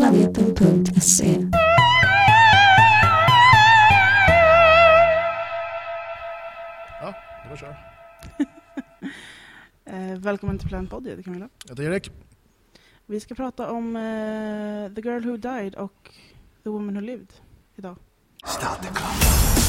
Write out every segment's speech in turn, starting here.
planeten.se. Ja, det var kör. Eh, välkommen till Planet Body, det Camilla. Jag heter Erik. Vi ska prata om eh, The Girl Who Died och The Woman Who Lived idag. Start the clock.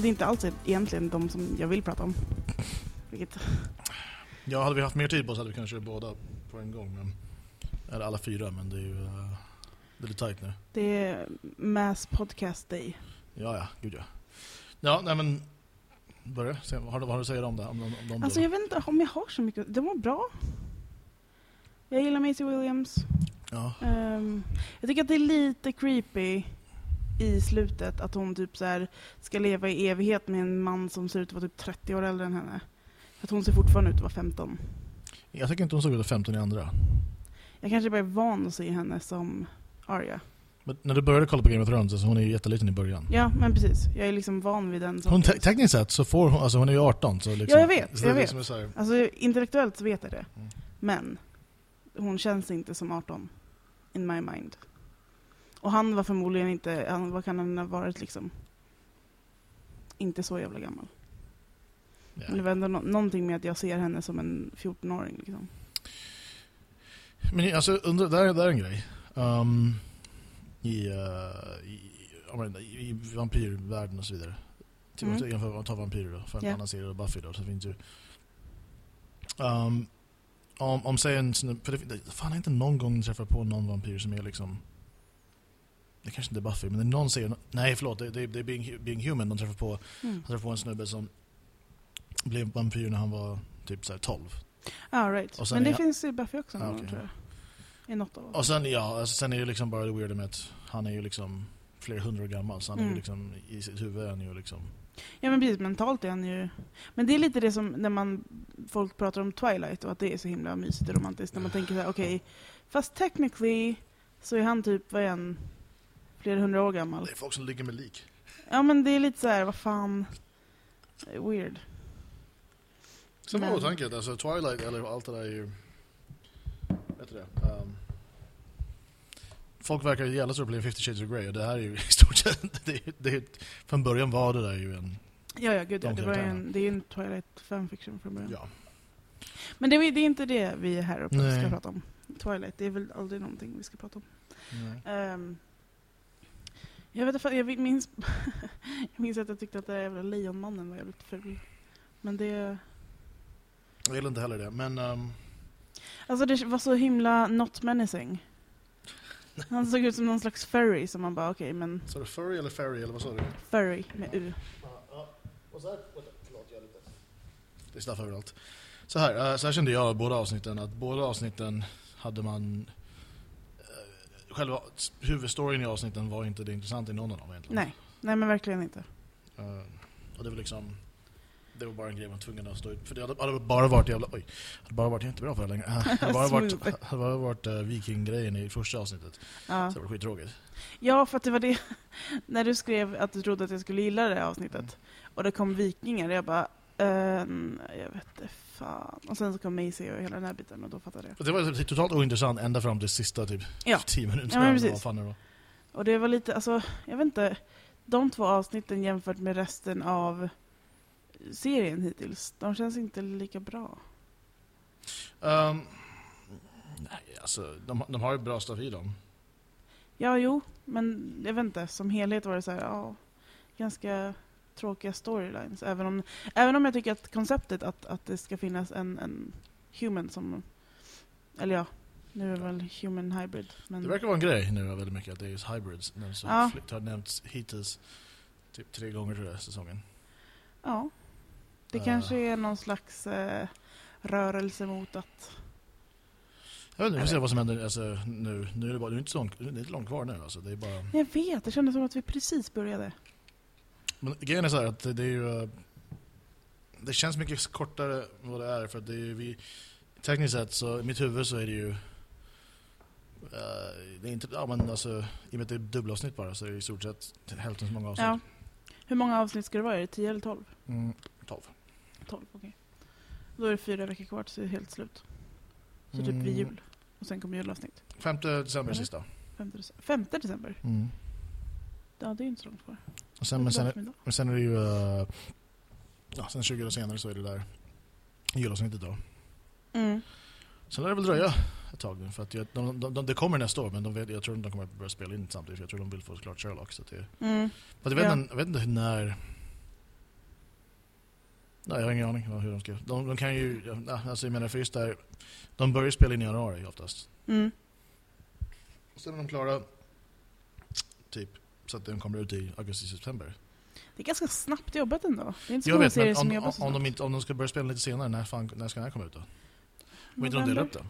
Vilket inte alls är egentligen de som jag vill prata om. Vilket, ja, hade vi haft mer tid på oss hade vi kanske båda på en gång. Men, eller alla fyra, men det är ju uh, det är lite tajt nu. det är Mass Podcast Day. Ja, ja, gud ja. Ja, nej men... Börja. Vad, har du, vad har du att säga om det? Om, om, om Alltså då? jag vet inte om jag har så mycket. De var bra. Jag gillar Maisie Williams. Ja. Ehm, jag tycker att det är lite creepy i slutet att hon typ så här ska leva i evighet med en man som ser ut att vara typ 30 år äldre än henne. Att hon ser fortfarande ut att vara 15. Jag tycker inte hon såg ut att 15 i andra. Jag kanske bara är van att se henne som Arya. Men när du började kolla på Game of Thrones, alltså hon är ju jätteliten i början. Ja, men precis. Jag är liksom van vid den Hon, te tekniskt sett så får hon, alltså hon är ju 18 så liksom, Ja, jag vet, jag vet. Liksom så här, Alltså intellektuellt så vet jag det. Mm. Men hon känns inte som 18. In my mind. Och han var förmodligen inte, han, vad kan han ha varit liksom? Inte så jävla gammal. ja. Men det var ändå nå- någonting med att jag ser henne som en 14-åring liksom. Men alltså, under, där, där är en grej. Um, I, uh, i, menar, i, vampyrvärlden och så vidare. Till Mm. mm. Jämför ta vampyrer då, för en Ja. annan serie, Buffy då, så finns ju... Um, om, om säg en snubbe, för det, det, fan jag har inte någon gång träffat på någon vampyr som är liksom... Det kanske inte är Buffy, men någon serie, nej förlåt, det, det, det är Being, Being Human de träffar på. Mm. De träffar på en snubbe som blev vampyr när han var typ så här 12. Ah, right. Men det är- finns i Buffy också, Ah, okej. tror jag. I något av. Och sen, ja, alltså, sen är det liksom bara det weirda med att han är ju liksom flera hundra år gammal, så han är ju Mm. liksom, i sitt huvud är han ju liksom... Ja men precis, mentalt är han ju... Men det är lite det som när man, folk pratar om Twilight och att det är så himla mysigt och romantiskt. När man tänker så här, okej, fast technically så är han typ, vad är han, flera hundra år gammal. Det är folk som ligger med lik. Ja men det är lite så här, vad fan, weird. Sen var åtanke, alltså Twilight, eller allt det där är ju... Vet du det? Um, folk verkar ju jävla stora problem 50 Shades of Grey och det här är ju i stort sett... Det, det, från början var det där ju en... Ja ja gud ja, De det, var en, det är ju en Twilight fanfiction från början. Ja. Men det, är- det är inte det vi är här och Nej. ska prata om. Twilight, det är väl aldrig någonting vi ska prata om. Nej. Jag vet inte, jag minns, jag minns att jag tyckte att den jävla lejonmannen var jävligt ful. Men det, Jag gillar inte heller det, men... Um, alltså det var så himla not menacing. Han såg ut som någon slags furry som man bara okej men sa du furry eller fairy eller vad sa du? furry med u. Det är snaff överallt. Så här, eh, så här kände jag båda avsnitten, att båda avsnitten hade man... Själva huvudstoryn i avsnitten var inte det intressanta i någon av dem egentligen. Nej, nej men verkligen inte. Eh, och det var liksom... Det var bara en grej man var tvungen att stå ut För det hade, hade bara varit jävla... Oj. Hade bara varit inte bra för det längre. Eh, hade bara varit, Smooth. hade bara varit uh, vikinggrejen i första avsnittet. Ja. Så det var skittråkigt. ja för att det var det, när du skrev att du trodde att jag skulle gilla det avsnittet och det kom vikingar, jag bara ehm, jag vet inte fan. Och sen så kom Maisie och hela den här biten och då fattade jag. Och det var typ totalt ointressant ända fram till sista typ Ja. 10 minuter. Ja, precis. vad fan det var. Och det var lite, alltså, jag vet inte, de två avsnitten jämfört med resten av serien hittills, de känns inte lika bra. Um, nej, alltså de, de har ju bra stuff i dem. Ja, jo, men jag vet inte, som helhet var det så här, ja, ganska tråkiga storylines. Även om, även om jag tycker att konceptet att, att det ska finnas en, en human som, eller ja, nu är det väl human hybrid. Men, Det verkar vara en grej nu väldigt mycket att det är hybrids. Nu så Ja. Har nämnts hittills typ tre gånger tror jag säsongen. Ja. Det Eh. kanske är någon slags eh, rörelse mot att... Jag vet inte, vi får se vad som händer alltså, nu. Nu är det, bara, det är inte så långt, det är inte långt kvar nu. Alltså. Det är bara... Jag vet, det kändes som att vi precis började. Men grejen är så här att det är ju... eh, Det känns mycket kortare än vad det är för att det är ju vi... Tekniskt sett så, i mitt huvud så är det ju... eh, det är inte, ja men alltså, i och med att det är dubbelavsnitt bara så är det i stort sett hälften så många avsnitt. Ja. Hur många avsnitt ska det vara? Är det 10 eller 12? Mm, 12. 12, okej. Då är det fyra veckor kvar tills det är helt slut. Så typ Mm. vid jul. Och sen kommer julavsnitt. 5 december är sista. 5 december. 5 december? Mm. Ja, det är inte så långt kvar. Och sen, men, sen, men sen är det ju... eh, ja, sen 20 år senare så är det där julavsnittet då. Mm. Sen lär det väl dröja ett tag nu för att jag, de, de, de, det kommer nästa år men de vet, jag tror inte de kommer att börja spela in samtidigt för jag tror de vill få klart Sherlock. Så att det, Mm. Fast jag vet, Ja. inte, jag vet inte när... Nej, jag har ingen aning om hur de ska... De, de kan ju... Ja, alltså jag menar för just där... De börjar spela in i januari oftast. Mm. Och sen är de klara... Typ. Så att den kommer ut i augusti-september. Det är ganska snabbt jobbat ändå. Det är inte så Jag vet, men om, om, om, de inte, om de ska börja spela lite senare, när, fan, när ska den här komma ut då? Om inte de delar upp det?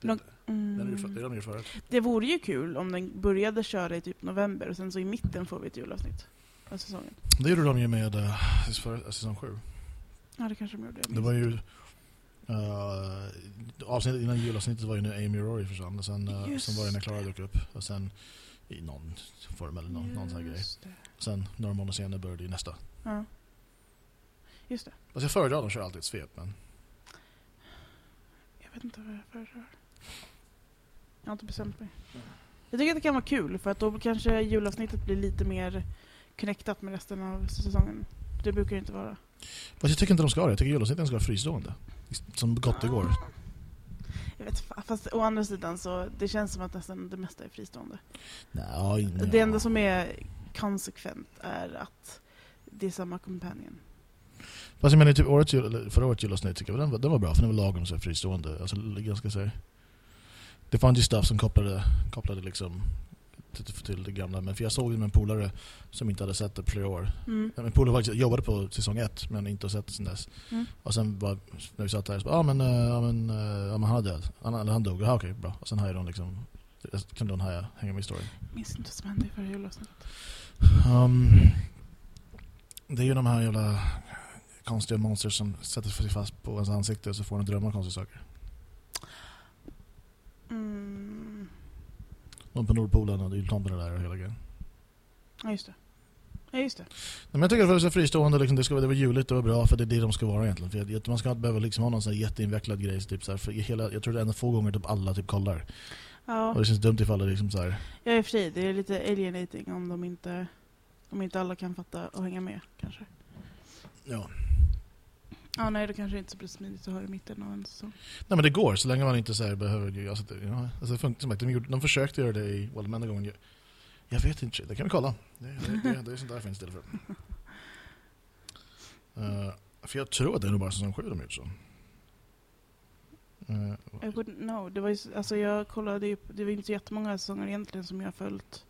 Det, Mm. det de förut. Det vore ju kul om den började köra i typ november och sen så i mitten får vi ett julavsnitt av säsongen. Det gjorde de ju med uh, för, säsong 7. Ja, det kanske de gjorde. Det var ju... Uh, avsnittet innan julavsnittet var ju när Amy Rory försvann. Och sen, uh, sen var det när Clara dök upp. Och sen i någon form eller någon, någon sån här grej. Sen några månader senare började ju nästa. Ja. Just det. Alltså jag föredrar att de kör alltid ett svep. Men Jag vet inte vad jag föredrar. Jag har inte bestämt mig. Jag tycker att det kan vara kul för att då kanske julavsnittet blir lite mer connectat med resten av säsongen. Det brukar det inte vara. Fast jag tycker inte de ska det. Jag tycker julavsnitten ska vara fristående. Som gott det går. Jag vet fa- Fast å andra sidan så det känns som att nästan det mesta är fristående. Nej, nej. Det enda som är konsekvent är att det är samma companion. Fast jag menar typ årets, jul- förra årets julavsnitt tycker jag den, var- den var bra för den var lagom så fristående. Alltså ganska så här, Det fanns ju stuff som kopplade, kopplade liksom till, till det gamla. Men för jag såg det med en polare som inte hade sett det på flera år. Mm. Min polare faktiskt jobbade på säsong ett men inte har sett det sen dess. Mm. Och sen var, när vi satt där så bara, ja men, eh, ja, men, eh, ja, men han är död. Han, han dog. Ja, okej, bra. Och sen hajade de liksom, kunde de haja, hänga med i storyn. Minns inte vad som hände i förra julavsnittet. Um, det är ju de här jävla konstiga monster som sätter sig fast på ens ansikte och så får de drömma konstiga saker. Mm. De på Nordpolen och jultomten där och hela grejen. Ja, just det. Ja, just det. Men jag tycker att det är så fristående, liksom, det ska vara det var juligt, var bra för det är det de ska vara egentligen. För jag, jag, man ska inte behöva liksom ha någon sån här jätteinvecklad grej. Typ, så här, för hela, jag tror det är en få gånger typ alla typ kollar. Ja. Och det känns dumt ifall det liksom så här, Ja, i och för sig. Det är lite alienating om de inte, om inte alla kan fatta och hänga med, kanske. ja. Ja, nej, det kanske inte är så blir smidigt att ha i mitten av en säsong. Nej men det går, så länge man inte så här, behöver... Alltså, det, ja, alltså, det funkar, som de, gjorde, de försökte göra det i Well, men gången. Jag, jag vet inte, det kan vi kolla. Det, det, det, det är sånt där finns det för. Uh, för jag tror att det är nog bara säsong 7 de gjort så. Uh, I wouldn't know. Det var ju, alltså jag kollade ju, det var inte så jättemånga säsonger egentligen som jag har följt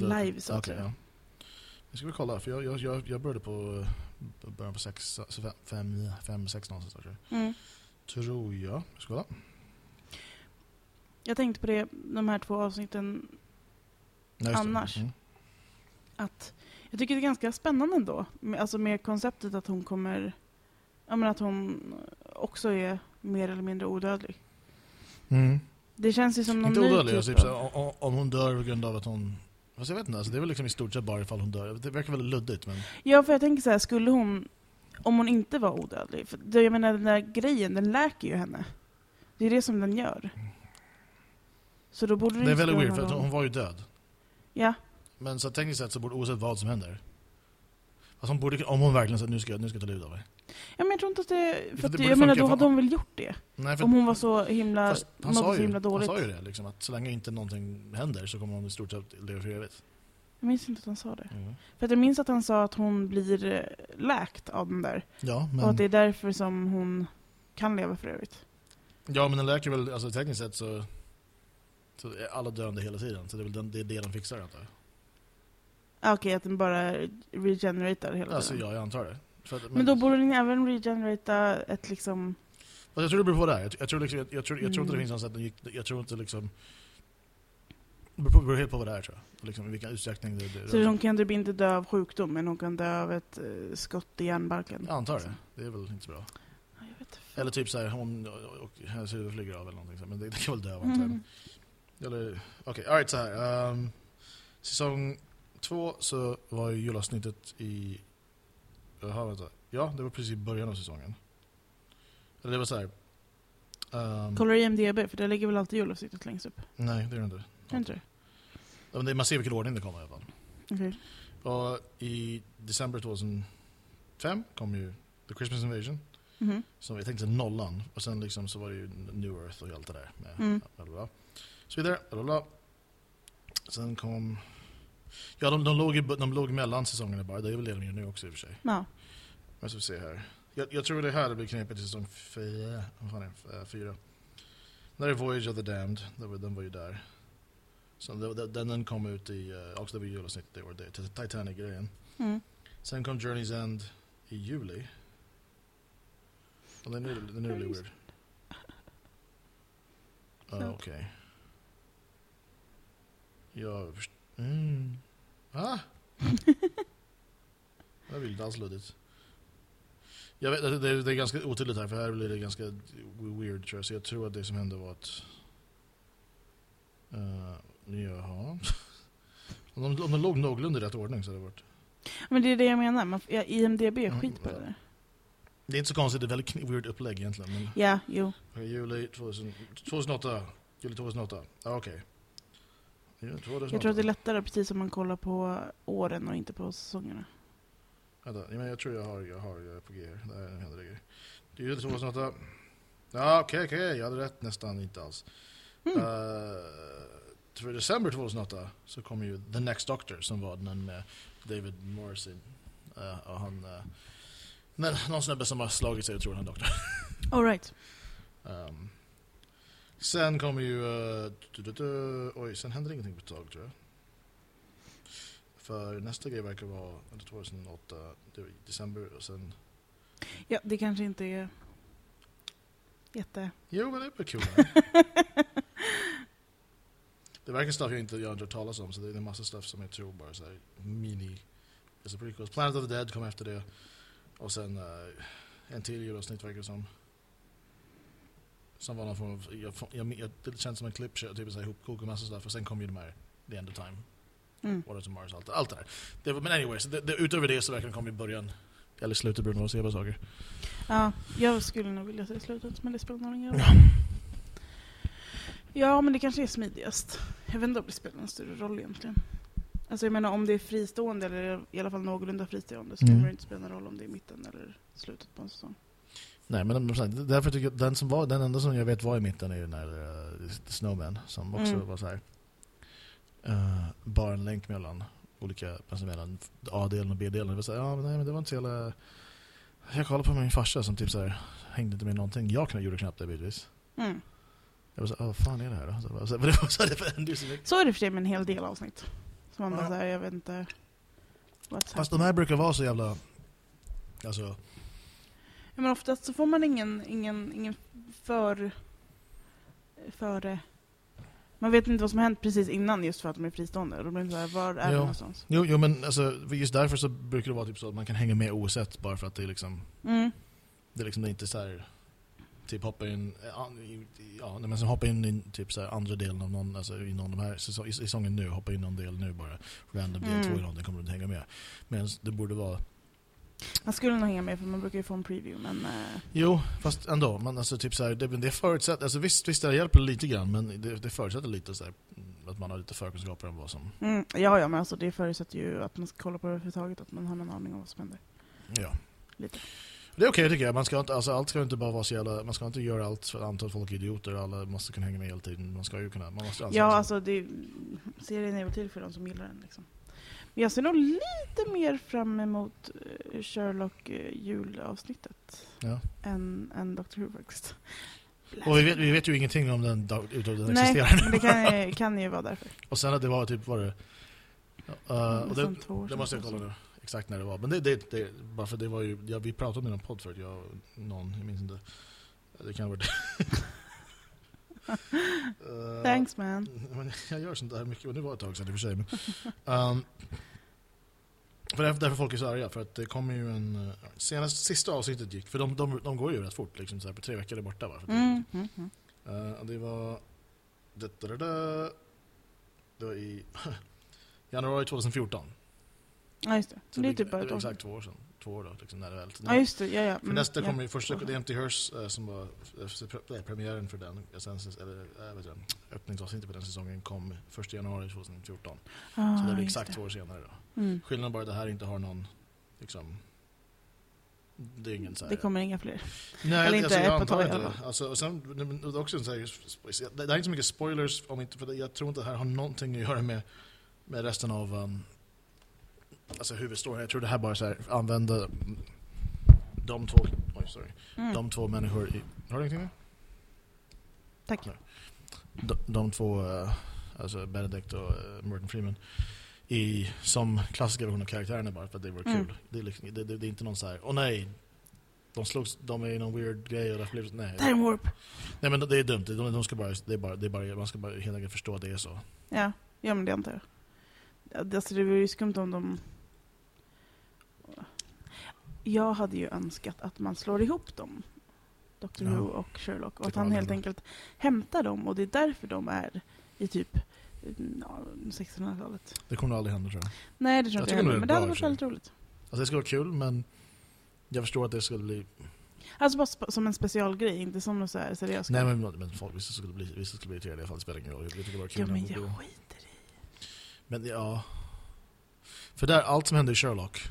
live, så att okej, säga. ja. Det ska vi kolla, för jag, jag, jag, jag började på eh, början på 6, 5, 5, 6 någonstans. Tror jag. Mm. Tror jag. Ska vi kolla? Jag tänkte på det, de här två avsnitten, Nej. Annars? Mm. att jag tycker det är ganska spännande ändå. Alltså med konceptet att hon kommer, ja men att hon också är mer eller mindre odödlig. Mm. Det känns ju som någon Inte ny odödlig, typ alltså, typ, om, om hon dör på grund av att hon... Fast jag vet inte, alltså, det är väl liksom i stort sett bara ifall hon dör. Det verkar väldigt luddigt men... Ja, för jag tänker så här, skulle hon, om hon inte var odödlig, för det, jag menar den där grejen, den läker ju henne. Det är det som den gör. Så då borde det Det är väldigt weird för hon var ju död. Ja, Men så tekniskt sett så borde oavsett vad som händer. Fast hon borde, om hon verkligen sa nu ska, nu ska jag ta livet av mig. ja men jag tror inte att det, För för det att, borde jag menar då hade hon väl gjort det? Nej, för Om hon var så himla, fast han, sa så ju, himla han dåligt. sa ju det, liksom, att så länge inte någonting händer så kommer hon i stort sett leva för evigt. Jag minns inte att han sa det. Mm. För att jag minns att han sa att hon blir eh, läkt av den där. Ja, Och att men, det är därför som hon kan leva för evigt. ja, men den läker väl, alltså tekniskt sett så, så är alla döende hela tiden. Så det är väl den, det är det de fixar antar jag. Okej, att den bara regeneratar hela Alltså tiden. ja, jag antar det. Att, Men då borde ni även regenerata ett liksom... Jag tror det beror på det här. Jag, jag, tror, liksom, jag, jag, tror, jag tror inte det Mm. finns någon sätt Jag tror inte liksom... Det beror, helt på vad det är tror jag. Liksom, vilken utsträckning det, det Så hon kan typ inte dö av sjukdom, men hon kan dö av ett eh, skott i hjärnbalken. Jag antar det. Det är väl inte så bra. Ja, jag vet inte. Eller typ så här, hon och hennes huvud flyger av eller någonting. så Men det, det kan väl dö av antagligen. Mm. Eller, okej, alright så här. Um, säsong två så var ju julavsnittet i... Jaha, vänta. Ja, det var precis i början av säsongen. Eller det var så här. ehm, Kollar du IMDB? För det ligger väl alltid julavsnittet längst upp? nej, det gör det inte. Det inte det? Ja, Man ser vilken ordning det kommer i alla fall. Okej. Och i december 2005 kom ju The Christmas Invasion. Mhm. Som jag tänkte nollan. Och sen liksom så var det ju New Earth och allt det där. Med Mm. Så vidare. Sen kom... Ja, de, de, låg, i, de låg mellan säsongerna bara. Det är väl det de gör nu också i och för sig. Ja. Men så vi se här. Jag, jag tror det här blir knepigt i säsong fyra. Det? Eh, fyra. När är Voyage of the Damned. Den var, ju där. Så det- det- den, den kom ut i... Uh, också det var julavsnitt det år. Det, Titanic-grejen. Mm. Sen kom Journey's End i juli. Och den är, den är really weird. Ah. Okej. Jag först- mm. Ah! Det blir inte alls luddigt. Jag vet, det, det, det är ganska otydligt här, för här blir det ganska weird tror jag. Så jag tror att det som hände var att... Uh, jaha. Om de, om de låg någorlunda i rätt ordning så hade det varit... Men det är det jag menar. Man, ja, IMDB är Mm, skit på det där. Det är inte så konstigt, det är väldigt weird upplägg egentligen. Men Ja, jo. Okej, juli 2000, 2008. Juli 2008. Ja, okej. Juli 2008. Jag tror att det är lättare precis som man kollar på åren och inte på säsongerna. Vänta, men jag tror jag har, jag har jag är på G här. Där händer det grejer. Det är juli 2008. Ja, okej, okej. Jag hade rätt nästan, inte alls. Mm. Uh, för december 2008 så kom ju The Next Doctor som var den med David Morrissey. Uh, och han... Uh, någon snubbe som har slagit sig och tror han är doktor. All right. Um, sen kommer ju... Uh, du, du, du, oj, sen händer ingenting på ett tag tror jag. För nästa grej verkar vara under 2008, det var i december och sen... Ja, det kanske inte är jätte... Jo, men det är kul. det verkar stuff jag inte jag har hört talas om, så det är en massa stuff som jag tror bara så här mini... Alltså prequels. Planet of the Dead kom efter det. Och sen uh, en till julavsnitt verkar det som. Som var någon form av... Jag, jag, jag, det känns som en klippshow, typ så här ihopkok och massa stuff. Och sen kom ju de här The End of Time, Mm. Waters of Mars, allt, allt det där. Det, men anyways, det, det, utöver det så verkar den komma i början. Eller slutet på vad man saker. Ja, jag skulle nog vilja se slutet, men det spelar någon roll. Ja. Ja, men det kanske är smidigast. Jag vet inte om det spelar någon större roll egentligen. Alltså jag menar om det är fristående, eller i alla fall någorlunda fristående, så Mm. kommer det inte spela någon roll om det är mitten eller slutet på en säsong. Nej, men så här, därför tycker jag den som var den enda som jag vet var i mitten är ju den här uh, Snowman som också Mm. var så här. Uh, bara en länk mellan olika, alltså mellan A-delen och B-delen. Det var så här, ja men nej men det var inte så jävla... Jag kollade på min farsa som typ så här hängde inte med någonting. Jag kunde gjorde knappt det bitvis. Mm. Jag var så här, vad fan är det här då? Så, det var så, här- det var så här, det så mycket. Så är det för sig med en hel del avsnitt. Så man bara Ja. säger, jag vet inte... Fast de här brukar vara så jävla... Alltså, men oftast så får man ingen, ingen, ingen för... Före... Man vet inte vad som har hänt precis innan just för att de är fristående. Då blir så här, var är de någonstans? jo, jo men alltså, just därför så brukar det vara typ så att man kan hänga med oavsett bara för att det är liksom Mm. Det är liksom det är inte så här typ hoppa in ja, men sen hoppa in i typ så här andra delen av någon alltså i någon av de här säsongen nu hoppa in någon del nu bara random del Mm. två i någon den kommer du inte hänga med. Men det borde vara Man skulle nog hänga med för man brukar ju få en preview men... eh, Jo, fast ändå men alltså typ så här det, det förutsätter alltså visst visst det hjälper lite grann men det, det förutsätter lite så här mm, att man har lite förkunskaper om vad som mm, ja, ja, men alltså det förutsätter ju att man ska kolla på det överhuvudtaget, att man har någon aning om vad som händer. ja. Lite. Det är okej tycker jag. Man ska inte, alltså, allt ska inte bara vara så jävla, man ska inte göra allt för att antal folk är idioter. Alla måste kunna hänga med hela tiden. Man ska ju kunna, man måste Ja, alltså det, serien är väl till för de som gillar den liksom. Men jag ser nog lite mer fram emot eh, Sherlock eh, julavsnittet Ja. än, än Doctor Who faktiskt. Och vi vet, vi vet ju ingenting om den utöver den Nej, existerar. men det kan, ju- kan ju vara därför. Och sen att det var typ, var det... Uh, och det, det måste jag kolla exakt när det var. Men det, det, det bara för det var ju, ja, vi pratade om det i någon podd förut, jag någon, jag minns inte. Det kan ha varit Eh, Thanks man. Men jag gör sånt där mycket, och det var ett tag sedan i och för sig. Men, um, för därför, därför folk är så arga, för att det kommer ju en... eh, Senast, sista avsnittet gick, för de, de, de går ju rätt fort, liksom, så här, på tre veckor är borta bara. För Mm, mm, mm. Och det var... Det, det, det, det, det var i januari 2014. Ja, just det. Så det är typ bara ett år exakt två år sedan. Två år då, liksom, när det väl... Ja, just det. Ja, ja. För Mm, nästa ja. kommer ju första, det är Empty Hearse eh, som var eh, pre- premiären för den, sen, eller, äh, vet jag, öppningsavsnittet på den säsongen kom 1 januari 2014. Ah, så det blir exakt det. två år senare då. Mm. Skillnaden bara att det här inte har någon, liksom, det är ingen så här, Det kommer inga fler. Nej, eller inte jag ett på inte alla det. Alltså, och sen, det är också så här, det det är inte så mycket spoilers, om inte, för jag tror inte det här har någonting att göra med, med resten av um, alltså huvudstoryn. Jag tror det här bara så här, använda de två, oj, sorry, Mm. de två människor i... Har du ingenting mer? Tack. De, de två, eh, alltså Benedict och eh, Morgan Freeman, i, som klassiska version av karaktärerna bara för att det var kul. Mm. Det, är liksom, det, det, det är inte någon så här, åh nej, de slogs, de är i någon weird grej och därför blev nej. Time warp. Nej men det är dumt, de, de ska bara, det är bara, det är bara, man ska bara helt enkelt förstå att det är så. Ja, ja men det antar jag. Alltså det vore ju skumt om de... Jag hade ju önskat att man slår ihop dem. Dr. Ja. Who och Sherlock. Och att han helt enkelt hämtar dem. Och det är därför de är i typ ja, 1600-talet. Det kommer aldrig hända tror jag. Nej, det tror Jag inte heller. Men det hade varit väldigt roligt. Alltså det skulle vara kul men jag förstår att det skulle bli... Alltså bara som en specialgrej, inte som något så här seriöst. Nej men, men folk, vissa skulle bli, vissa skulle bli irriterade i alla fall, det spelar ingen roll. Jag tycker var kul. Ja, men jag skiter i. Men ja... För där, allt som händer i Sherlock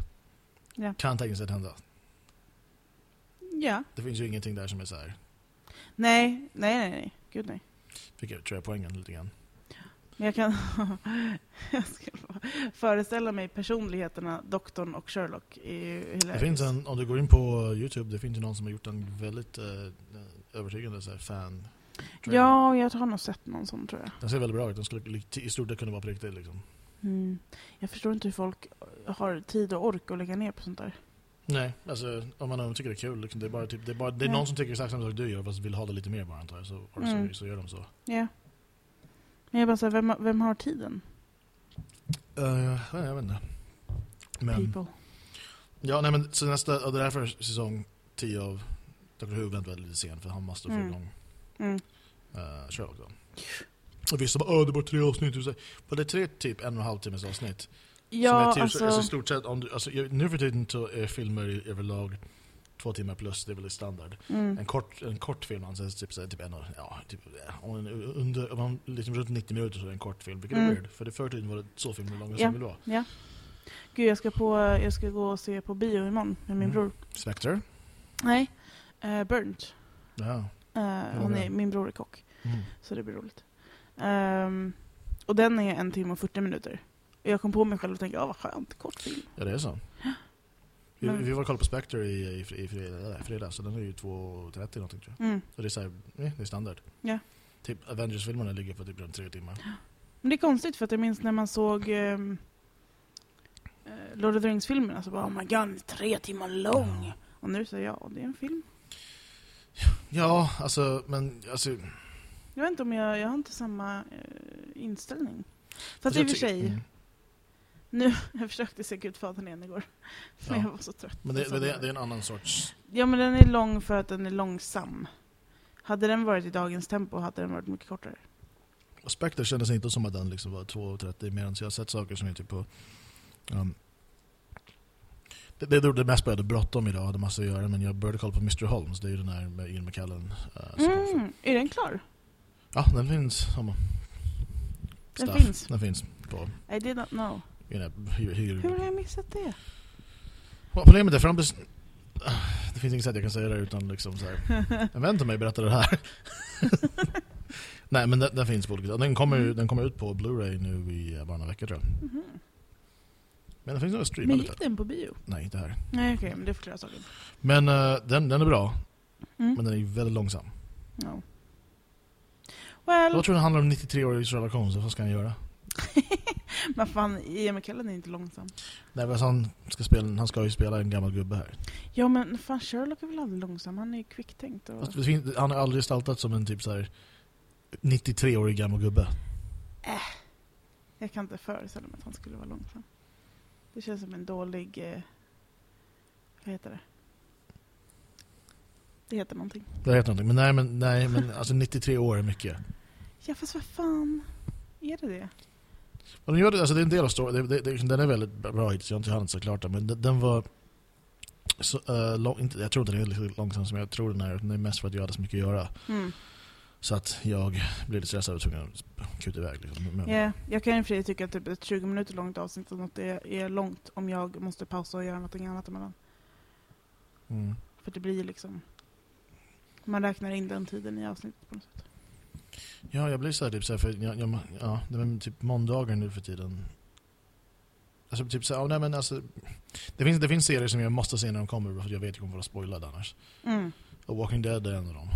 Ja. kan sig att hända. Ja. Det finns ju ingenting där som är så här. Nej, nej, nej, nej. Gud nej. Fick jag, tror jag poängen lite grann. Men jag kan jag ska föreställa mig personligheterna, doktorn och Sherlock. Är Det finns en, om du går in på Youtube, det finns ju någon som har gjort en väldigt eh, övertygande så här, fan trailer. Ja, jag har nog sett någon sån tror jag. Den ser väldigt bra ut, den skulle i stort sett kunna vara på riktigt liksom. Mm. Jag förstår inte hur folk har tid och ork att lägga ner på sånt där. Nej, alltså om man tycker det är kul, liksom, det är bara typ, det är, bara, det är Ja. någon som tycker exakt samma sak du gör fast vill ha det lite mer bara antar jag, så, Mm. så, så gör de så. Ja. Men jag bara säger, vem, vem har tiden? Uh, jag vet inte. Men, People. ja, nej, men så nästa, och det är därför säsong 10 av Dr. Who väntar lite sen för han måste få Mm. igång Mm. uh, Sherlock då. Och vissa bara det är bara tre avsnitt. Och så- Men det är tre typ en och en halv timmes avsnitt. som är Ja, typ, alltså... alltså, stort sett, om du, alltså, nu för tiden så är filmer i- överlag två timmar plus, det är väl standard. Mm. En kort, en kort film anses typ, så typ en och, ja, typ, om en, under, om man, liksom runt 90 minuter så är det en kort film, vilket är Mm. weird. För det förr tiden var det så filmer långa Ja. som vill vara. Ja. Gud, jag ska, på, jag ska gå och se på bio imorgon med min Mm. bror. Spectre? Nej, uh, Burnt. Ja. Uh, var är, min bror är kock, Mm. så det blir roligt. Ehm, och den är en timme och 40 minuter. Och jag kom på mig själv och tänkte, ja vad skönt, kort film. Ja, det är så. Vi, Men- vi var och kollade på Spectre i, i, i fredag, fredag, så den är ju 2.30 någonting tror jag. Mm. Så det är, så här, eh, det är standard. Ja. Typ Avengers-filmerna ligger på typ runt tre timmar. Men det är konstigt för att jag minns när man såg eh, Lord of the Rings-filmerna så bara, oh my god, tre timmar lång. Ja. Och nu säger jag, ja det är en film. Ja, alltså, men alltså... Jag vet inte om jag, jag har inte samma eh, inställning. Fast i jag och för sig, mm. nu, jag försökte se Gudfadern igen igår. Men Ja. jag var så trött. Men det, Så men det, det är en annan sorts... Ja men den är lång för att den är långsam. Hade den varit i dagens tempo hade den varit mycket kortare. Och Spectre kändes inte som att den liksom var 2.30 medan jag har sett saker som är typ på... Um, det, det gjorde mest började bråttom idag, hade massa att göra, men jag började kolla på Mr. Holmes, det är ju den här med Ian McKellen. Uh, Mm, är den klar? Ja, den finns. Den stuff. finns. Den finns på I did not know. you know, hyr, hyr. Hur har jag missat det? Ja, Problemet är fram tills... Det finns inget sätt jag kan säga det utan liksom så här. Jag väntar mig berätta det här. Nej men den, den finns på olika. Den kommer, ju- den kommer ut på Blu-ray nu i bara några veckor tror jag. Mhm. Men den finns nog att streama Men lite. gick den på bio? Nej, inte här. Nej okej, men det förklarar saken. Men eh, den, den är bra, Mm. men den är väldigt långsam. No. Well, Jag tror den handlar om 93 år i Sherlock Holmes, vad ska han göra? Men fan, Ian McKellen är inte långsam. Nej, men han ska, spela, han ska ju spela en gammal gubbe här. Ja men fan Sherlock är väl aldrig långsam? Han är ju kvicktänkt och... Det Han har aldrig gestaltat som en typ så här 93-årig gammal gubbe. Jag kan inte föreställa mig att han skulle vara långsam. Det känns som en dålig... Eh, vad heter det? Det heter någonting. Det heter någonting. Men nej, men, nej, men alltså 93 år är mycket. Ja fast vad fan, är det det? Den, gör det, alltså det är en del av storyn. Det, det, det, den är väldigt bra hittills. Jag har inte hunnit så klart den. Men den, den var... Så, eh, lång, inte, jag tror inte den är lika långsam som jag tror den är. Den är mest för att jag hade så mycket att göra. Mm. Så att jag blev lite stressad och tvungen att kuta iväg. Liksom. Men, Ja, jag kan ju tycka att typ ett 20 minuter långt avsnitt något är, är långt om jag måste pausa och göra något annat emellan. mm. För det blir liksom... Man räknar in den tiden i avsnittet på något sätt. Ja, jag blir så här, typ så här, för jag, jag, ja, det är typ måndagar nu för tiden. Alltså typ så här, nej men alltså det finns, det finns serier som jag måste se när de kommer för jag vet att jag kommer vara spoilad annars. Mm. Och Walking Dead är en av dem.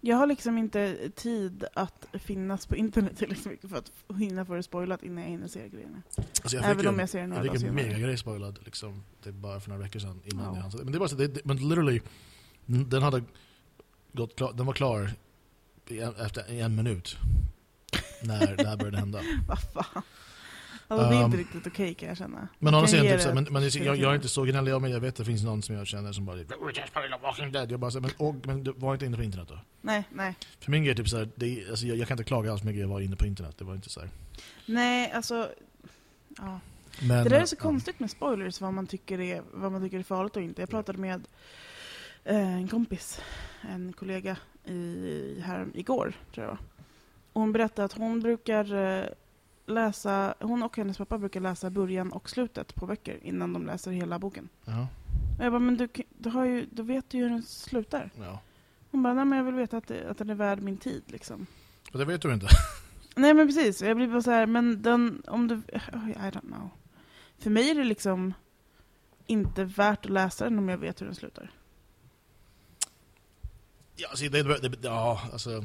Jag har liksom inte tid att finnas på internet tillräckligt mycket för att hinna få det spoilat innan jag hinner se grejerna. Alltså jag Även om jag ser det några jag dagar fick en senare. megagrej spoilad liksom, typ bara för några veckor sedan innan Ja. jag det. Men det var så, det, det, men literally, den hade gått klar, den var klar efter en minut. När det här började hända. Vad fan. Alltså det är inte Um, riktigt okej kan jag känna. Men ge typ, så, men, men jag, jag, är inte så gnällig av mig. Jag vet att det finns någon som jag känner som bara "We just spoiled Walking Dead. Jag bara så, men, åh, men du var inte inne på internet då? Nej, nej. För min grej är typ så här, det alltså, jag, jag kan inte klaga alls mycket jag var inne på internet. Det var inte så här. Nej, alltså... Ja. Men, Det där är så ja. konstigt med spoilers, vad man tycker är, vad man tycker är farligt och inte. Jag pratade med en kompis, en kollega, i, här igår, tror jag. Och hon berättade att hon brukar eh, läsa, hon och hennes pappa brukar läsa början och slutet på böcker innan de läser hela boken. Ja, Och jag bara, men du, du, har ju, du vet ju hur den slutar. ja. Hon bara, nej men jag vill veta att, det, att den är värd min tid liksom. Och det vet du inte. Nej men precis, jag blir bara så här, men den, om du, oh, I don't know. För mig är det liksom inte värt att läsa den om jag vet hur den slutar. Ja, alltså, det, det, ja, alltså...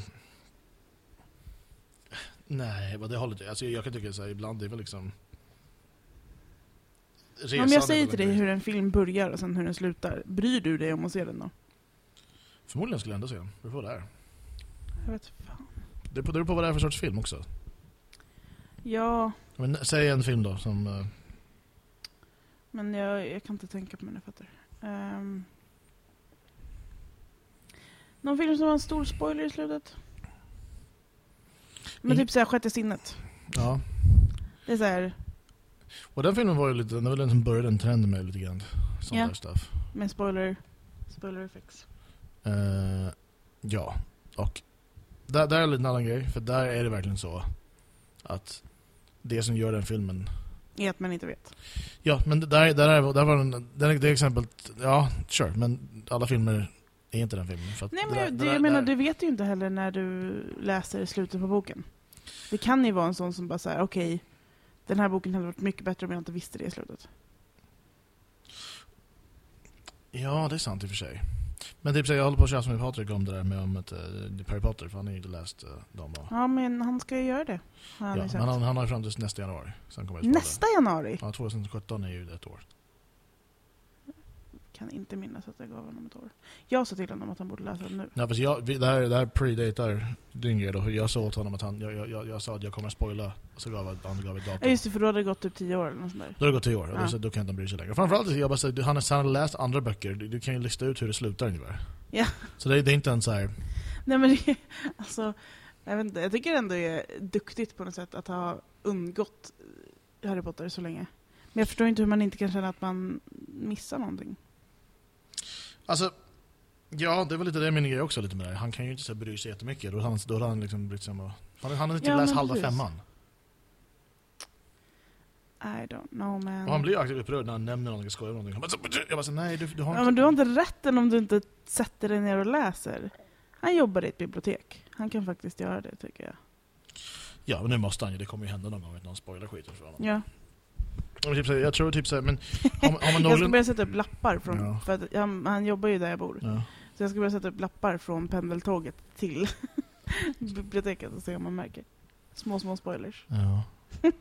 Nej, vad det håller. Alltså, jag kan tycka så här, ibland det är väl liksom... om resan jag säger till dig grej. hur en film börjar och sen hur den slutar, bryr du dig om att se den då? Förmodligen skulle jag ändå se den. Det vad det är. Jag vet fan. Det beror på- det beror på vad det är för sorts film också. Ja, Men, säg en film då som... eh, men jag, jag kan inte tänka på mina fötter. Um, någon film som har en stor spoiler i slutet? Men Ing- typ såhär Sjätte sinnet. ja. Det är såhär, Och den filmen var ju lite... Det var den som började en trend med lite grann. Sånt Ja. där stuff. med spoiler, spoiler effects. Eh, ja, och där, där är lite en annan grej, för där är det verkligen så att det som gör den filmen... Är att man inte vet. Ja, men där, där, är, där var den, det, det exemplet, ja, sure, men alla filmer är inte den filmen. För Nej det men där- det där- jag menar, du vet ju inte heller när du läser slutet på boken. Det kan ju vara en sån som bara säger okej, den här boken hade varit mycket bättre om jag inte visste det i slutet. Ja, det är sant i och för sig. Men typ jag håller på att tjafsa med Patrik om det där med om ett, uh, Harry Potter, för han har ju inte läst uh, dem. Och, Ja men han ska ju göra det. Han ja, men han, han har ju fram till nästa januari. Sen kommer. Nästa januari? Ja, 2017 är ju ett år. Kan inte minnas att jag gav honom ett år. Jag sa till honom att han borde läsa den nu. Ja, fast jag, det här, det här predatar din grej då. Jag sa åt honom att han, jag, jag, jag, jag sa att jag kommer att spoila. Och så gav jag, han gav ett datum. Ja just det, för då hade det gått typ tio år eller något sånt där. Då har det gått tio år, Ja. då, då kan inte han bry sig längre. Framförallt, jag bara, du, han, han har läst andra böcker, du, du kan ju lista ut hur det slutar ungefär. Ja. Så det, det är inte en så här. Nej men det, alltså, jag vet inte, jag tycker ändå det är duktigt på något sätt att ha undgått Harry Potter så länge. Men jag förstår inte hur man inte kan känna att man missar någonting. Alltså, ja det var lite det min grej också lite med det. Han kan ju inte så här, bry sig jättemycket. Då har han, då har han liksom brytt sig om att... Han, han har inte Ja, läst halva precis. femman. I don't know man. Och han blir ju aktivt upprörd när han nämner någonting, skojar om någonting. Jag bara så, nej du, du har ja, inte... men du har inte rätten om du inte sätter dig ner och läser. Han jobbar i ett bibliotek. Han kan faktiskt göra det tycker jag. Ja, men nu måste han ju. Det kommer ju hända någon gång att någon spoilar skiten för honom. Ja. Typ, jag tror typ såhär, men har, man- har man Jag ska börja sätta upp lappar från, Ja. för att han, han jobbar ju där jag bor. Ja. Så jag ska börja sätta upp lappar från pendeltåget till biblioteket och se om man märker. Små, små spoilers. Ja.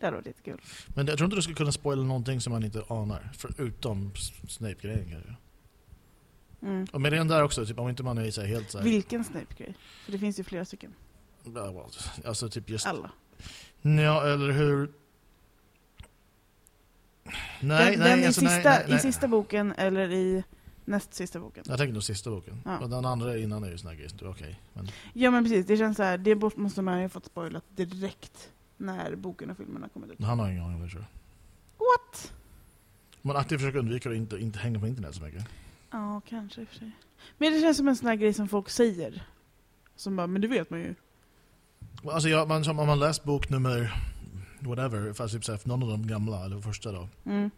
Det hade varit lite kul. Men jag tror inte du skulle kunna spoila någonting som man inte anar. Förutom Snape-grejen kanske. Mm. Och med den där också, typ, om inte man är så helt så här, Vilken Snape-grej? För det finns ju flera stycken. Alltså typ just... Alla. Ja, eller hur... Nej, den, nej, den i, alltså, sista, nej, nej. I sista boken eller i näst sista boken? Jag tänker nog sista boken. Ja. Och den andra innan är ju sån här grej, okej. Men Ja men precis, det känns så här, det måste man ju fått spoilat direkt när boken och filmerna kommit ut. han har ingen aning om det tror jag. What? Man aktivt försöker undvika att inte, inte hänga på internet så mycket. Ja, kanske i och för sig. Men det känns som en sån här grej som folk säger. Som bara, men det vet man ju. Alltså jag, man, om man läst bok nummer whatever, fast typ såhär, någon av de gamla, eller första då. Mm.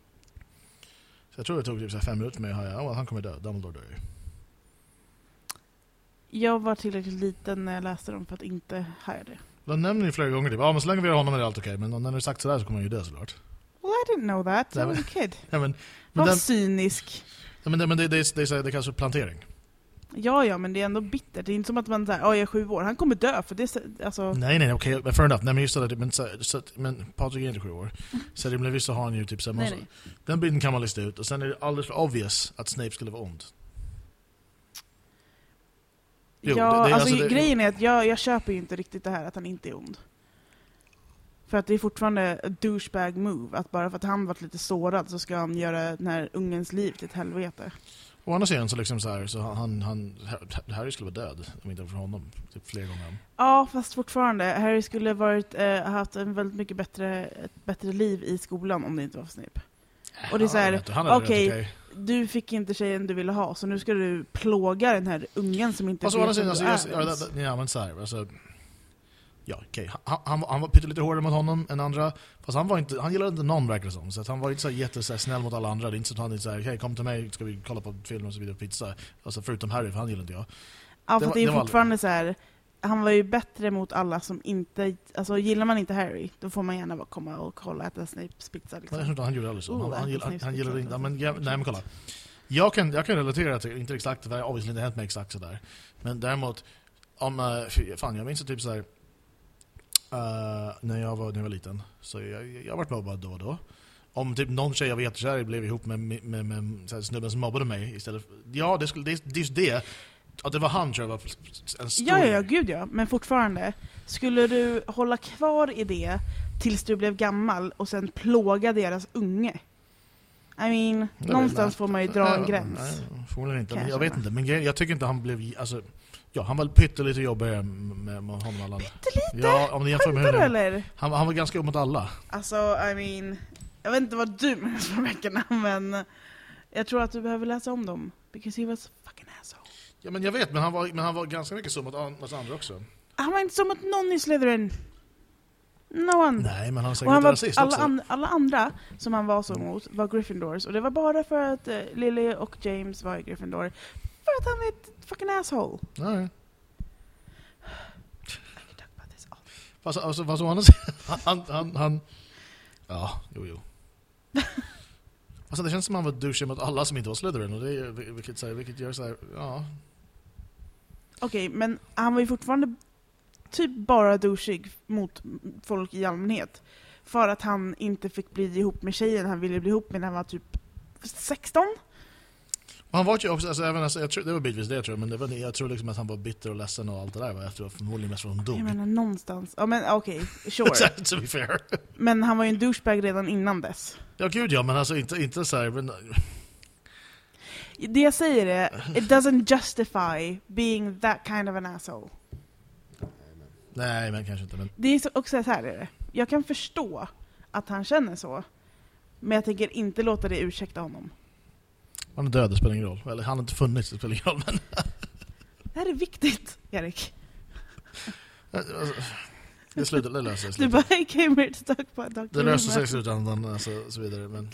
Så jag tror det tog typ såhär fem minuter för mig att höra, oh, han kommer dö, Dumbledore dör ju. Jag var tillräckligt liten när jag läste dem för att inte haja det. De nämner ju flera gånger typ, ja men så länge vi har honom är det allt okej, men när det är sagt sådär så kommer han ju dö såklart. Well I didn't know that, I was a kid. Ja, men, men, Var den, cynisk. ja, men, det, men det, det, det, här- det kallas för plantering. Ja, ja, men det är ändå bittert. Det är inte som att man säger, ja jag är sju år, han kommer dö för det alltså... Nej nej okej, men fair enough. Nej men just det, där, men, så, så, men Patrik är inte sju år. Så det blir så har han ju typ så här, man, Nej, nej. Den bilden kan man lista ut och sen är det alldeles för obvious att Snape skulle vara ond. Jo, ja, det- det alltså, alltså det- grejen är att jag, jag köper ju inte riktigt det här att han inte är ond. För att det är fortfarande a douchebag move, att bara för att han varit lite sårad så ska han göra den här ungens liv till ett helvete. Å andra sidan så liksom så här, så han, han, Harry skulle vara död om inte för honom. Typ flera gånger. Ja, fast fortfarande. Harry skulle varit, eh, haft en väldigt mycket bättre, ett bättre liv i skolan om det inte var för Snape. Och det är så här, jag okej, okej. Du fick inte tjejen du ville ha, så nu ska du plåga den här ungen som inte Fast å andra vet vem alltså, du jag, är ja, ens. det- ja men så här, alltså, Ja, okej. Han, han, han var pyttelite hårdare mot honom än andra. Fast han var inte, han gillade inte någon verkar det som. Så han var inte så här jätte så här, snäll mot alla andra. Det är inte så att han är så här, hej kom till mig, ska vi kolla på film och så vidare, pizza. Alltså förutom Harry, för han gillar inte jag. Ja, det för var- det är det fortfarande så här. Han var ju bättre mot alla som inte... Alltså gillar man inte Harry, då får man gärna bara komma och kolla äta Snapes pizza. Jag Liksom. tror inte han gjorde aldrig så. Oh, Han, han, gillar, han, pizza. inte, men, ja, nej men kolla. Jag kan, jag kan relatera till, inte exakt, för det har obviously inte hänt mig exakt sådär. Men däremot, om, uh, fan jag minns det typ såhär, uh, när, jag var, när jag var liten, så jag, jag varit mobbad då och då. Om typ någon tjej jag var jättekär blev ihop med, med, med, med här, snubben som mobbade mig istället för, Ja, det, skulle, det, det är just det. Att det var han tror jag var en stor Ja, ja, ja, gud ja. Men fortfarande. Skulle du hålla kvar i det tills du blev gammal och sen plåga deras unge? I mean, Det någonstans får man ju dra en gräns. Nej, förmodligen inte. Jag jag vet inte. Men grejen- jag tycker inte han blev... Alltså, ja, han var pyttelite jobbigare med, honom alla. Pyttelite? Ja, om du jämför med hur eller? han, han var ganska upp mot alla. Alltså, I mean... Jag vet inte vad du menar för veckorna, men... Jag tror att du behöver läsa om dem. Because he was fucking asshole. Ja, men jag vet, men han var, men han var ganska mycket så mot an- mot andra också. Han var inte som mot någon i Slytherin. No one. Nej, men han var säkert han var, rasist alla, också. an, alla andra som han var så mot var Gryffindors. Och det var bara för att eh, Lily och James var i Gryffindor. För att han var ett fucking asshole. Nej. Fast, alltså, fast å andra sidan, han, han, han... Ja, jo, jo. Alltså, det känns som han var douchig mot alla som inte var Slytherin. Och det är, vilket, så här, vilket gör så här, ja. Okej, men han var ju fortfarande typ bara douchig mot folk i allmänhet. För att han inte fick bli ihop med tjejen han ville bli ihop med när han var typ 16? Han var ju också, alltså, även, alltså, jag tror, det var bitvis det jag tror, men det var, jag tror liksom att han var bitter och ledsen och allt det där var efter förmodligen mest för att hon dog. Jag menar någonstans. Ja men okej, sure. to be fair. Men han var ju en douchebag redan innan dess. Ja gud ja, men alltså inte, inte så här, men, Det jag säger är, it doesn't justify being that kind of an asshole. Nej, men kanske inte. Men, Det är så- också så här är det. Jag kan förstå att han känner så. Men jag tänker inte låta det ursäkta honom. Han är död, det spelar ingen roll. Eller han har inte funnits, det spelar ingen roll. Men, Det här är viktigt, Erik. alltså, det, slutar, det löser sig. Du bara. I came here to talk about Dr. Det löser sig i slutändan, alltså, så vidare. Men, men,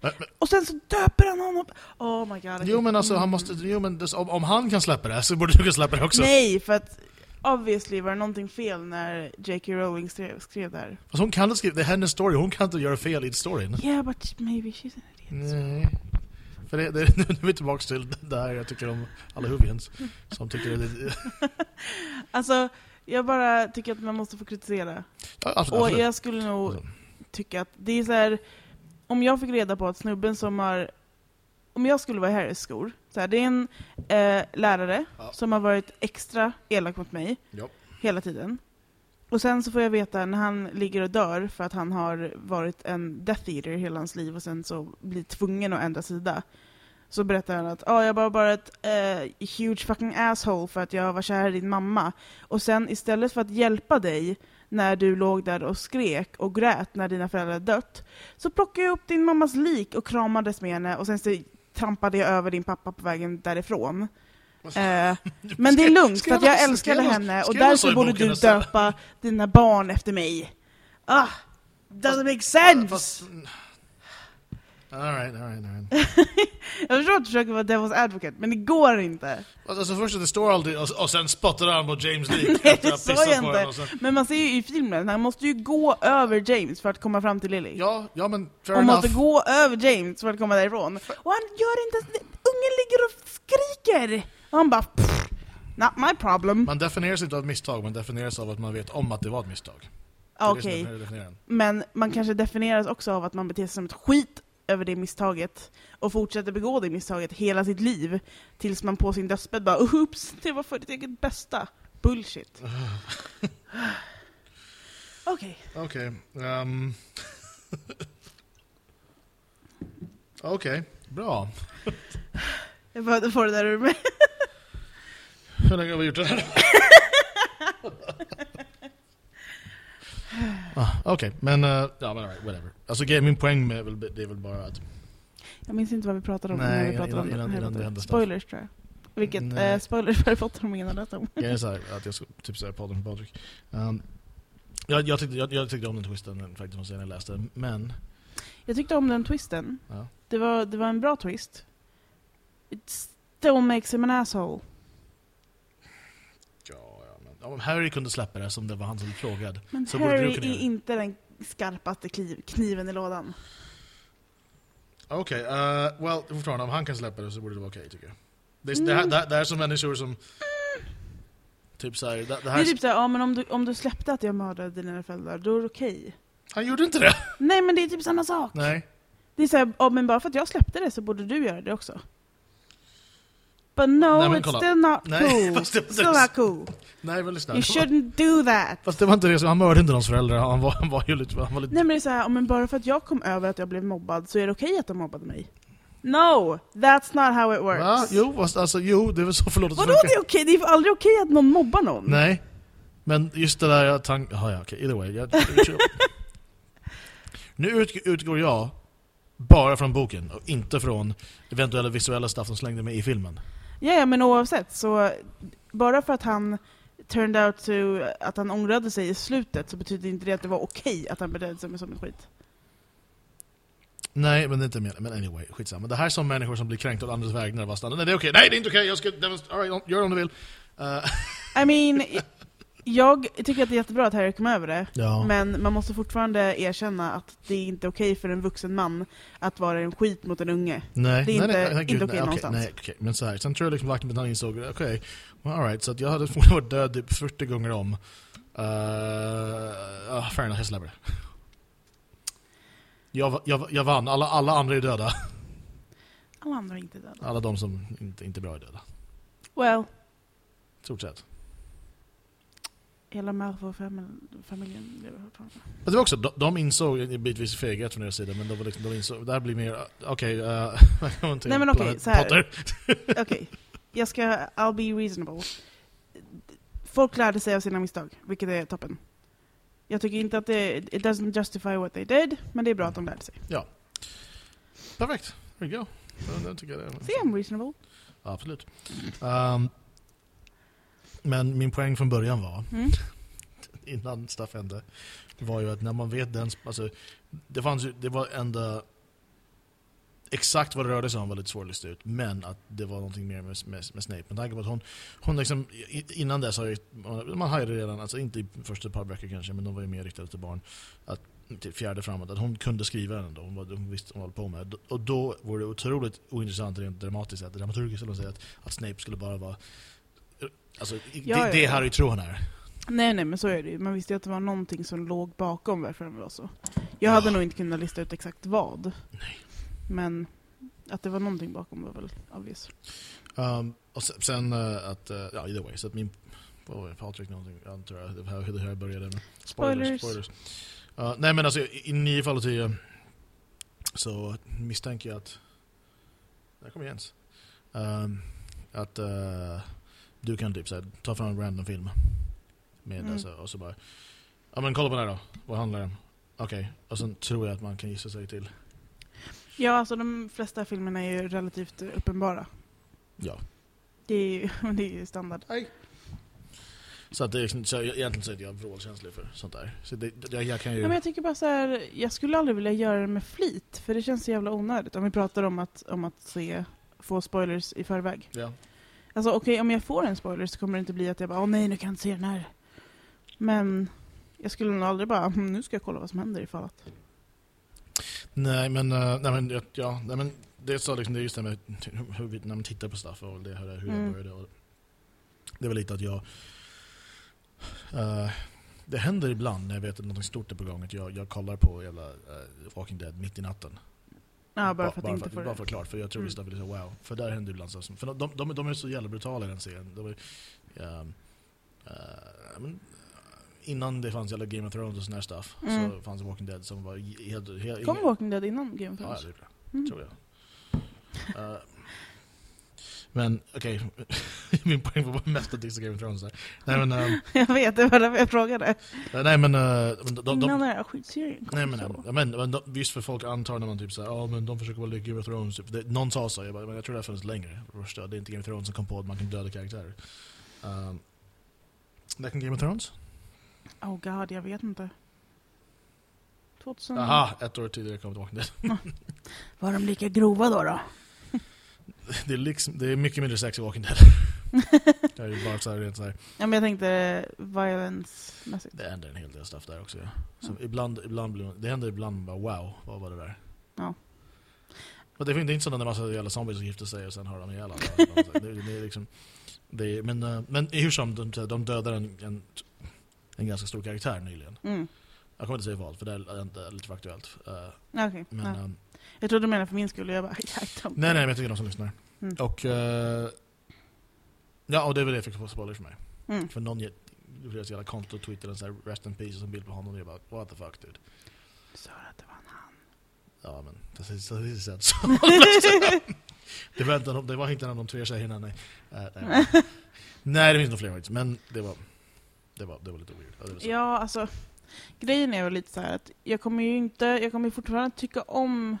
men, Och sen så döper han honom. Oh my god. jo men alltså, han måste, jo, men det, om, om han kan släppa det så borde du kunna släppa det också. Nej, för att obviously var det någonting fel när J.K. Rowling skrev, skrev det här. Fast hon kan inte skriva, det är hennes story, hon kan inte göra fel i storyn. Yeah, but maybe she's an idiot. Nej. För det, det, nu är vi tillbaka till det här jag tycker om alla Huvians. Som tycker det, Alltså, Jag bara tycker att man måste få kritisera. Ja, absolut, Och absolut. jag skulle nog Alltså, tycka att det är så här. Om jag fick reda på att snubben som har... Om jag skulle vara i Harrys skor. Så här, det är en eh, lärare Ja. som har varit extra elak mot mig Ja. hela tiden. Och sen så får jag veta när han ligger och dör för att han har varit en Death Eater hela hans liv och sen så blir tvungen att ändra sida. Så berättar han att ah, jag var bara ett uh, huge fucking asshole för att jag var kär i din mamma. Och sen istället för att hjälpa dig när du låg där och skrek och grät när dina föräldrar dött, så plockade jag upp din mammas lik och kramades med henne och sen så trampade jag över din pappa på vägen därifrån. Eh, men det är lugnt, för jag han- älskade han- henne och han därför borde du nästan? döpa dina barn efter mig. Ah, doesn't make sense! Fast, all right, all right, all right. Jag förstår att du försöker vara devil's advocate, men det går inte. Alltså först att det står aldrig, och, och sen spottar han på James Lee Nej, efter det att ha pissat jag på inte. sen, Men man ser ju i filmen, han måste ju gå över James för att komma fram till Lily. Ja, ja men fair enough. måste gå över James för att komma därifrån. Och han gör inte ens. Ungen ligger och skriker! Och han bara "Pff, Not my problem. Man definieras inte av ett misstag, man definieras av att man vet om att det var ett misstag. Okej, definieringen. men man kanske definieras också av att man beter sig som ett skit över det misstaget och fortsätter begå det misstaget hela sitt liv tills man på sin dödsbädd bara oops, det var för ditt eget bästa. Bullshit. Okej. Okej. ehm. Okej, bra. Jag behövde få det där ur mig. Hur länge har vi gjort det här? ah, Okej, men, uh, ja, men right, whatever. Alltså grejen- min poäng med väl- det är väl bara att Jag minns inte vad vi pratade om Nej, när vi innan- pratade om innan- innan det hände. Spoilers tror jag. Vilket, eh, spoilers för Potter om läst om. grejen är så här, att jag ska typ säga podden med Patrik. Um, jag, jag, tyckte, jag, jag tyckte om den twisten faktiskt, måste jag när jag läste, men Jag tyckte om den twisten. ja. Det var, det var en bra twist. It still makes him an asshole. Om Harry kunde släppa det som det var han som blev frågad. Men Så Harry är det. inte den skarpaste kniven i lådan. Okej, uh, well, fortfarande, om han kan släppa det så borde det vara okej tycker jag. Det, är- det, här, det, det här är som människor som... Typ såhär, det, det Det här... är typ såhär, ja men om du, om du släppte att jag mördade dina föräldrar, då är det okej. Han gjorde inte det! Nej men det är typ samma sak. Nej. Det är såhär, ja men bara för att jag släppte det så borde du göra det också. But no, Nej, it's still not Nej, cool. still not cool. Nej, men lyssna. You shouldn't do that. Fast det var inte det, som- han mördade inte någons föräldrar, han var, han var ju lite... Han var lite Nej men det är såhär, men bara för att jag kom över att jag blev mobbad så är det okej att de mobbade mig. No! That's not how it works. Va? Jo, fast alltså, jo, det är väl så förlåt att Vadå det är okej? Det är aldrig okej att någon mobbar någon. Nej. Men just det där jag tank... Jaha, ja, okej. Either way. Jag, nu ut, utgår jag bara från boken och inte från eventuella visuella stuff som slängde med i filmen. Ja, ja, men oavsett så bara för att han turned out to att han ångrade sig i slutet så betyder inte det att det var okej att han betedde sig som ett skit. Nej, men det är inte meningen. Men anyway, skitsamma. Det här är som människor som blir kränkta åt andras vägnar. Nej, det är okej. Nej, det är inte okej. Jag ska. All right, gör om du vill. Uh, I mean, jag tycker att det är jättebra att Harry kom över det, ja. men man måste fortfarande erkänna att det är inte okej för en vuxen man att vara en skit mot en unge. Nej, Det är nej, inte- nej, nej, inte okej nej, någonstans. Nej, okej. Men så här, sen tror jag liksom vakten han insåg, okej, well, all right, så att jag hade förmodligen varit död typ 40 gånger om. Uh, uh, fair enough, jag släpper det. Jag, jag, jag vann, alla, alla andra är döda. Alla andra är inte döda. Alla de som inte, inte är bra är döda. Well, Stort sett. Hela. Men det var också, de, de insåg bitvis feghet från deras sida, men de, var liksom, de insåg, det här blir mer, okej, uh, välkommen till Nej, men okej, Planet så här. Okej, jag ska, I'll be reasonable. Folk lärde sig av sina misstag, vilket är toppen. Jag tycker inte att det, it doesn't justify what they did, men det är bra att de lärde sig. Perfekt, there you go. Ja, tycker jag det. See, I'm reasonable. Absolut. Um, men min poäng från början var, Mm. innan stuff hände, var ju att när man vet den... Alltså, det, fanns ju, det var enda... Exakt vad det rörde sig om var lite svårlistat ut, men att det var någonting mer med, med, med Snape. Med tanke på att hon, hon liksom, innan dess har ju, man hajade redan, alltså inte i första par böcker kanske, men de var ju mer riktade till barn, att, till fjärde framåt, att hon kunde skriva den ändå, hon, var, hon visste vad hon höll på med. Och då vore det otroligt ointressant rent dramatiskt, dramaturgiskt, att, att Snape skulle bara vara, alltså, Ja, det, ja, det ja. Harry tror han är. Nej, nej, men så är det ju. Man visste ju att det var någonting som låg bakom varför den var så. Jag hade Ja. nog inte kunnat lista ut exakt vad. Nej. Men att det var någonting bakom var väl obvious. Um, och sen, sen eh, att, uh, ja either way, så att min, vad var det, Patrik någonting, jag antar jag, det här, det här började med. Spoilers. Spoilers. Uh, nej men alltså i i nio fall av tio så misstänker jag att, där kommer Jens, um, att uh, du kan typ så här, ta fram en random film med Mm. alltså, och så bara, ja men kolla på den här då, vad handlar det om? Okej, och sen tror jag att man kan gissa sig till, Ja, alltså de flesta filmerna är ju relativt uppenbara. ja. Det är ju, det är ju standard. Så att det är, liksom- så jag, egentligen så är jag vrålkänslig för sånt där. Så det, det, jag, jag kan ju... Ja, men jag tycker bara så här, jag skulle aldrig vilja göra det med flit, för det känns så jävla onödigt. Om vi pratar om att, om att se, få spoilers i förväg. ja. Alltså okej, om jag får en spoiler så kommer det inte bli att jag bara åh nej, nu kan jag inte se den här. Men jag skulle nog aldrig bara, "Hmm, nu ska jag kolla vad som händer ifall att... Nej men, uh, nej, men, ja, nej, men det så liksom, det är just det med hur vi, när man tittar på stuff och det, hur, hur Mm. jag började. Och det är väl lite att jag... eh, det händer ibland när jag vet att något stort är på gång att jag, jag kollar på jävla uh, Walking Dead mitt i natten. Ja, bara för att bara inte för, bara det. för att klart, för jag tror Mm. visst att det så wow. För där händer ibland så, för de, de, de är så jävla brutala i den serien. De är, eh, men, innan det fanns jävla Game of Thrones och sån här stuff Mm. så fanns Walking Dead som var helt... helt Kom Walking Dead innan Game of Ja, Thrones? det gjorde det. Mm. Tror jag. Eh, men okej, min poäng var mest att dixa Game of Thrones där. Nej men, eh, jag vet, det var därför jag frågade. nej, men, eh, men de, de, innan de, den här skitserien kom. Nej men, så. men, men de, visst för folk antar när man typ såhär, ja men de försöker vara lite Game of Thrones, det, någon sa så, jag, bara, men jag tror det har funnits längre. Det Det är inte Game of Thrones som kom på att man kan döda karaktärer. Um, när kom Game of Thrones? Oh god, jag vet inte. 2000... Aha, ett år tidigare kom Walking Dead. Var de lika grova då? då? Det, är liksom, det är mycket mindre sex i Walking Dead. det är bara så här, rent så här. Ja, men jag tänkte violence-mässigt. Det händer en hel del stuff där också. Ja. Så ibland, ibland det händer ibland bara wow, vad var det där? Ja. Och det, är- det är inte sådana massa jävla zombies som gifter sig och sen har de ihjäl alla. det, det är liksom, det är, men, eh, men hur som, de, de dödar en, en, en ganska stor karaktär nyligen. Mm. Jag kommer inte säga vad, för det är inte lite för aktuellt. Eh, Okej. men, ja. ehm, Jag trodde du menade för min skull, och jag bara, I don't nej, nej, men jag tycker de som lyssnar. Mm. Och, eh, ja, och det är väl det jag fick få spoilers för mig. Mm. För någon gjorde ett jävla konto och twittrade en sån här rest in peace och en bild på honom och jag bara what the fuck dude. Sa du att det var en han? Ja men, det är så det är så. det, var inte, det var inte en av de tre tjejerna, nej. Eh, nej. nej, det finns nog fler faktiskt, men det var, det var, det var lite weird. Ja. Ja, alltså grejen är väl lite så här att jag kommer ju inte, jag kommer fortfarande tycka om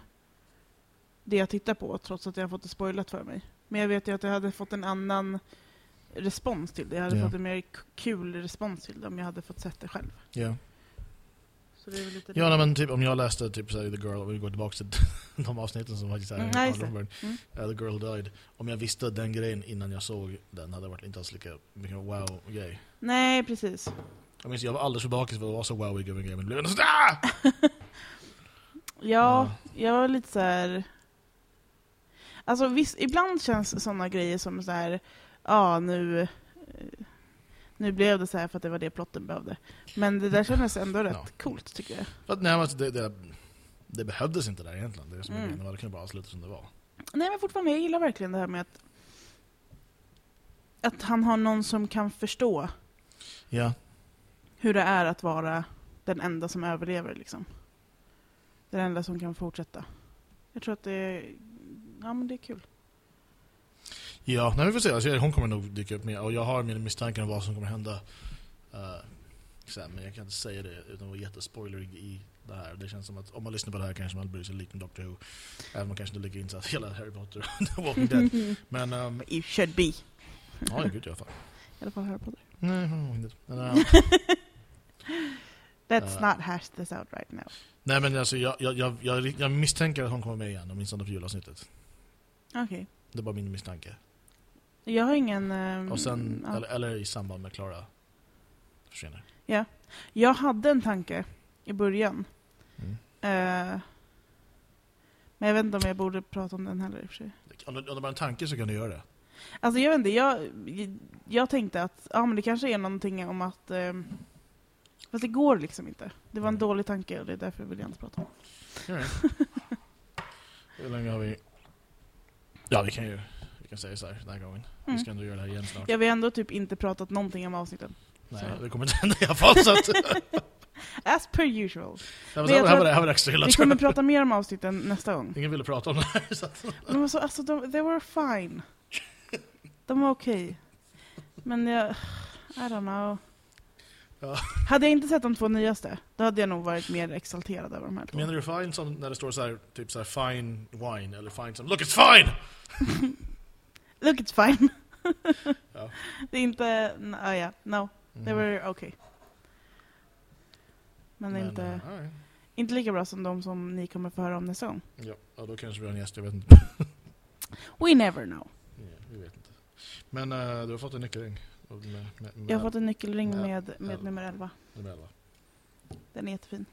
det jag tittar på trots att jag har fått det spoilat för mig. Men jag vet ju att jag hade fått en annan respons till det. Jag hade Ja. fått en mer kul respons till det om jag hade fått sett det själv. Ja, Så det ja nej, men typ om jag läste typ såhär, The Girl, om vi går tillbaka till de avsnitten som faktiskt är Mm, Mm. uh, The Girl Died. Om jag visste den grejen innan jag såg den hade det varit inte alls lika mycket wow-grej. Nej, precis. Jag minns jag var alldeles för bakis för att vara så wowig över en grej, men blev ändå sådär! Ja, jag var lite så här. Alltså visst, ibland känns sådana grejer som så här, ja nu, nu blev det så här för att det var det plotten behövde. Men det där kändes ändå rätt Ja. coolt tycker jag. Att, nej, alltså, det, det, det behövdes inte där egentligen. Det är som Mm. det kunde bara sluta som det var. Nej men fortfarande, jag gillar verkligen det här med att att han har någon som kan förstå Ja. hur det är att vara den enda som överlever liksom. Den enda som kan fortsätta. Jag tror att det är, ja men det är kul. Ja, nej, vi får se. Alltså, hon kommer nog dyka upp mer. Och jag har mina misstankar om vad som kommer hända. Uh, sen, men jag kan inte säga det utan att vara jättespoilerig i det här. Det känns som att om man lyssnar på det här kanske man bryr sig lite om Doctor Who. Även om man kanske inte ligger insatt hela Harry Potter och The Walking Dead. Men, um, You should be. ja, gud jag fan. I alla fall Harry Potter. Nej, Dead. Men, uh, Let's Uh. not hash this out right now. nej, men alltså, jag, jag, jag, jag, jag misstänker att hon kommer med igen, åtminstone på julavsnittet. Okej. Det är bara min misstanke. Jag har ingen... ehm, Och sen, ja. eller, eller i samband med Clara försvinner. Jag hade en tanke i början. Mm. Eh, men jag vet inte om jag borde prata om den heller i och för sig. Om det, om det är en tanke så kan du göra det. Alltså jag vet inte, jag, jag tänkte att ja, men det kanske är någonting om att... Eh, fast det går liksom inte. Det var en Mm. dålig tanke och det är därför vill jag inte prata om Alright. Hur länge har vi... Ja, vi kan ju vi kan säga så här den här gången. Vi Mm. ska ändå göra det här igen snart. Jag har ändå typ inte pratat någonting om avsnitten. Nej, så. det kommer inte hända i alla fall. Så att, As per usual. det här, Men var, tror här, var, det extra Vi kommer prata mer om avsnitten nästa gång. Ingen ville prata om det här. Så att, Men de var så, alltså, de, they were fine. De var okej. Men jag... I don't know. Ja. Hade jag inte sett de två nyaste, då hade jag nog varit mer exalterad över de här två. menar du fine som när det står så här, typ så här fine wine eller fine som look it's fine? Look, it's fine. Ja. Det är inte... n- ah, ja, no. They Mm. were okay. Men, Men, inte, eh, alright. inte lika bra som de som ni kommer få höra om nästa gång. Ja, ja, då kanske vi har en gäst, jag vet inte. We never know. Ja, vi vet inte. Men eh, du har fått en nyckelring. Med, med, med Jag har fått en nyckelring med, med nummer 11. nummer 11. Den är jättefin.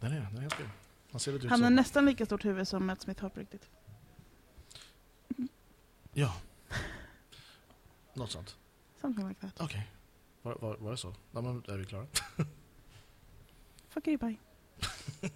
Den är, den är helt fin. Han ser lite ut Han har som... nästan lika stort huvud som Matt Smith har på riktigt. Ja. Något sånt. Something like that. Okej. Var, var, var det så? Ja, men är vi klara? Fuck you, bye.